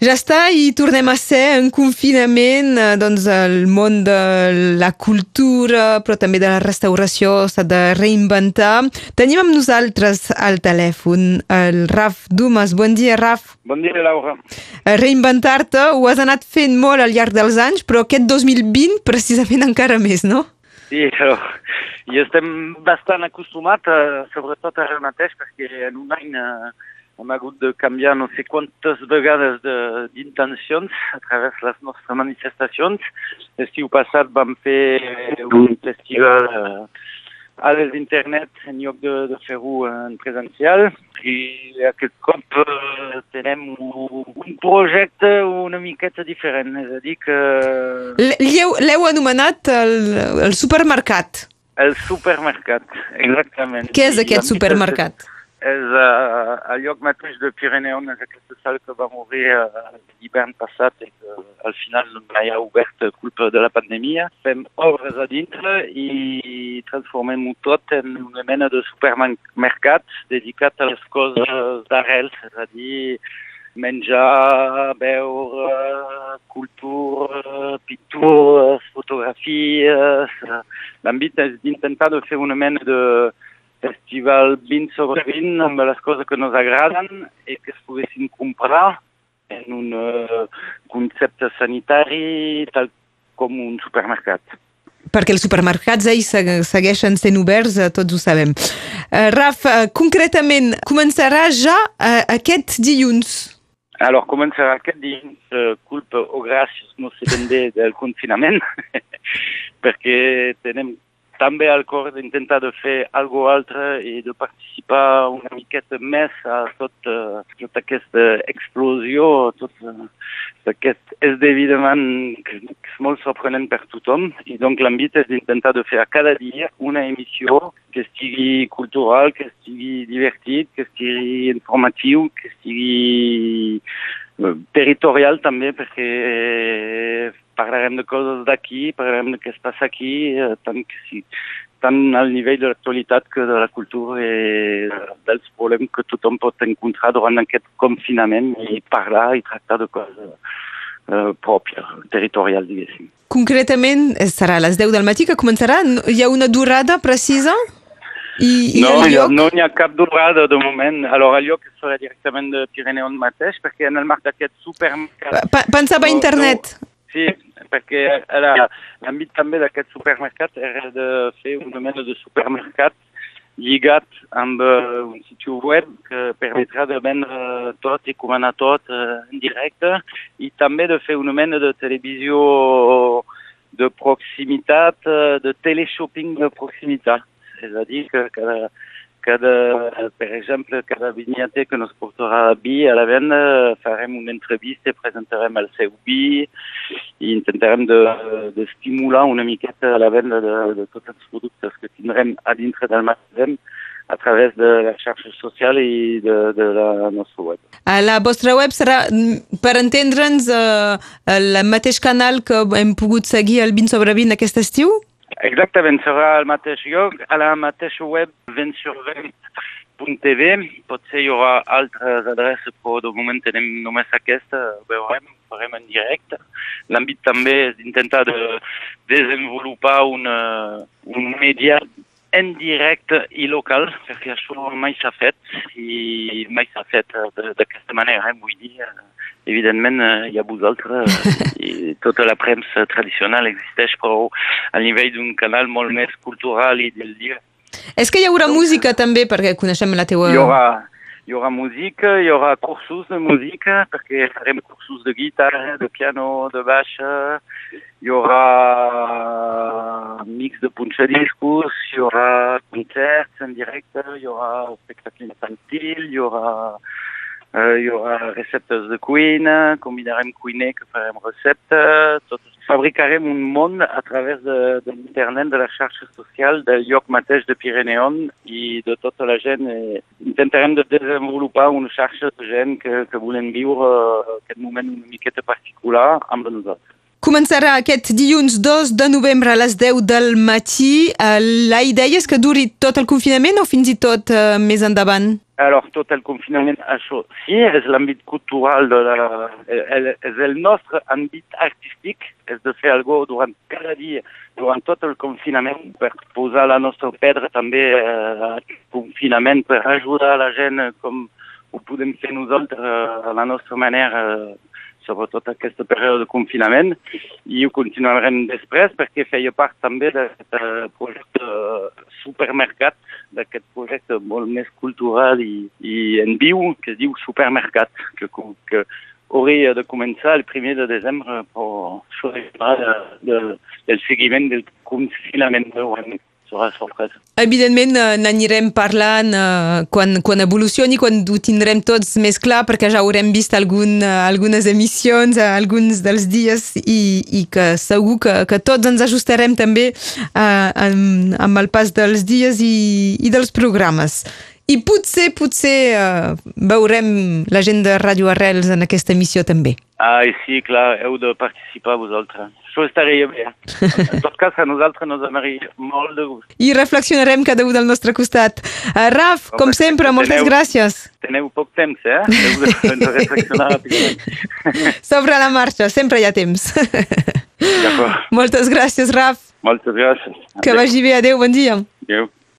Ja està, i tornem a ser en confinament, eh, doncs el món de la cultura, però també de la restauració s'ha de reinventar. Tenim amb nosaltres al telèfon el Raf Dumas. Bon dia, Raf. Bon dia, Laura. Eh, reinventar-te ho has anat fent molt al llarg dels anys, però aquest 2020 precisament encara més, no? Sí, però i estem bastant acostumats, a, sobretot ara mateix, perquè en un any eh, hem hagut de canviar no sé quantes vegades d'intencions a través de les nostres manifestacions. L'estiu passat vam fer un festival uh, a les d'internet en lloc de, de fer-ho en presencial i aquest cop uh, tenem un, un projecte una miqueta diferent, és a dir que... L'heu anomenat el, el supermercat. El supermercat, exactament. Què és aquest supermercat? És uh, al lloc mateix de Pirineu, és aquesta sala que va morir uh, l'hivern passat i que al final no mai ha obert culpa de la pandèmia. Fem obres a dintre i transformem-ho tot en una mena de supermercat dedicat a les coses d'arrel, és a dir, menjar, beure, cultura, pintures, fotografies... L'àmbit és d'intentar de fer una mena de festival 20 sobre 20 amb les coses que ens agraden i que es poguessin comprar en un uh, concepte sanitari tal com un supermercat. Perquè els supermercats ells segueixen sent oberts, eh, tots ho sabem. Uh, Raf, uh, concretament, començarà ja uh, aquest dilluns? Alors, començarà aquest dilluns, uh, culpa o gràcies, no sé ben bé, del confinament, perquè tenem també al cor d'intentar de fer algo altre i de participar una miqueta més a tot, uh, tota aquesta explosió, tot uh, aquest esdeveniment que, que és molt sorprenent per tothom. I donc l'àmbit és d'intentar de fer a cada dia una emissió que estigui cultural, que estigui divertit, que estigui informatiu, que estigui uh, territorial també perquè parlarem de coses d'aquí, parlarem de què es passa aquí, eh, tant, que sí, tant al nivell de l'actualitat que de la cultura i dels problemes que tothom pot encontrar durant aquest confinament i parlar i tractar de coses eh, pròpies, territorials, diguéssim. Concretament, serà a les 10 del matí que començarà? Hi ha una durada precisa? I, i no, lloc... no n'hi ha cap durada de moment. Alors, el lloc serà directament de Pirineu mateix, perquè en el marc d'aquest supermercat... Pensava a internet. No, Sí, perquè l'àmbit també d'aquest supermercat era de fer una mena de supermercat lligat amb uh, un sitio web que permetrà de vendre tot i comanar tot uh, en directe i també de fer una mena de televisió de proximitat, uh, de teleshopping de proximitat. És a dir, que cada, per exemple, cada vinyeta que ens portarà vi a la venda farem una entrevista, presentarem el seu vi i intentarem d'estimular de, de una miqueta la venda de, de tots els productes que tindrem a dintre del magatzem a través de la xarxa social i de, de la nostra web. A la vostra web serà, per entendre'ns, eh, el mateix canal que hem pogut seguir el 20 sobre 20 aquest estiu? Exactament, serà al mateix lloc, a la mateixa web 20sur20.tv. Potser hi haurà altres adreces, però de moment tenim només aquesta, veurem, farem en directe. L'àmbit també és d'intentar de desenvolupar una, un media en directe i local, perquè això mai s'ha fet, i mai s'ha fet d'aquesta manera, eh? vull dir, evidentment hi ha vosaltres, i tota la premsa tradicional existeix, però a nivell d'un canal molt més cultural i del dia. És que hi haurà Donc, música també, perquè coneixem la teua... Hi haurà, hi haurà música, hi haurà cursos de música, perquè farem cursos de guitarra, de piano, de baixa, hi haurà mix de punxadiscos, hi haurà concerts en directe, hi haurà espectacle infantil, hi haurà, uh, hi haurà receptes de cuina, combinarem cuiner que farem receptes, tot fabricarem un món a través de, de l'internet, de la xarxa social, del lloc mateix de Pirineon i de tota la gent. I intentarem de desenvolupar una xarxa de gent que, que volen viure aquest moment una miqueta particular amb nosaltres. Començarà aquest dilluns 2 de novembre a les 10 del matí. La idea és que duri tot el confinament o fins i tot uh, més endavant? Alors, tot el confinament, això sí, és l'àmbit cultural, de la, el, és el nostre àmbit artístic, és de fer alguna durant cada dia, durant tot el confinament, per posar la nostra pedra també eh, al confinament, per ajudar la gent com ho podem fer nosaltres a la nostra manera sobretot aquesta període de confinament. I ho continuarem després perquè feia part també d'aquest projecte supermercat, d'aquest projecte molt més cultural i, i en viu que es diu Supermercat, que, que hauria de començar el primer de desembre per celebrar de, de, el seguiment del confinament d'un serà sorpresa. Evidentment eh, n'anirem parlant uh, quan, quan evolucioni, quan ho tindrem tots més clar, perquè ja haurem vist algun, uh, algunes emissions, alguns dels dies, i, i que segur que, que tots ens ajustarem també uh, amb, amb el pas dels dies i, i dels programes. I potser, potser uh, veurem la gent de Ràdio Arrels en aquesta emissió també. Ah, sí, clar, heu de participar vosaltres. Això estaria bé. En tot cas, a nosaltres ens donaria molt de gust. I reflexionarem cada un del nostre costat. Uh, Raf, Home, com sempre, teneu, moltes gràcies. Teneu poc temps, eh? Heu de, de reflexionar Sobre la marxa, sempre hi ha temps. Moltes gràcies, Raf. Moltes gràcies. Que vagi bé. Adéu, bon dia. Adéu.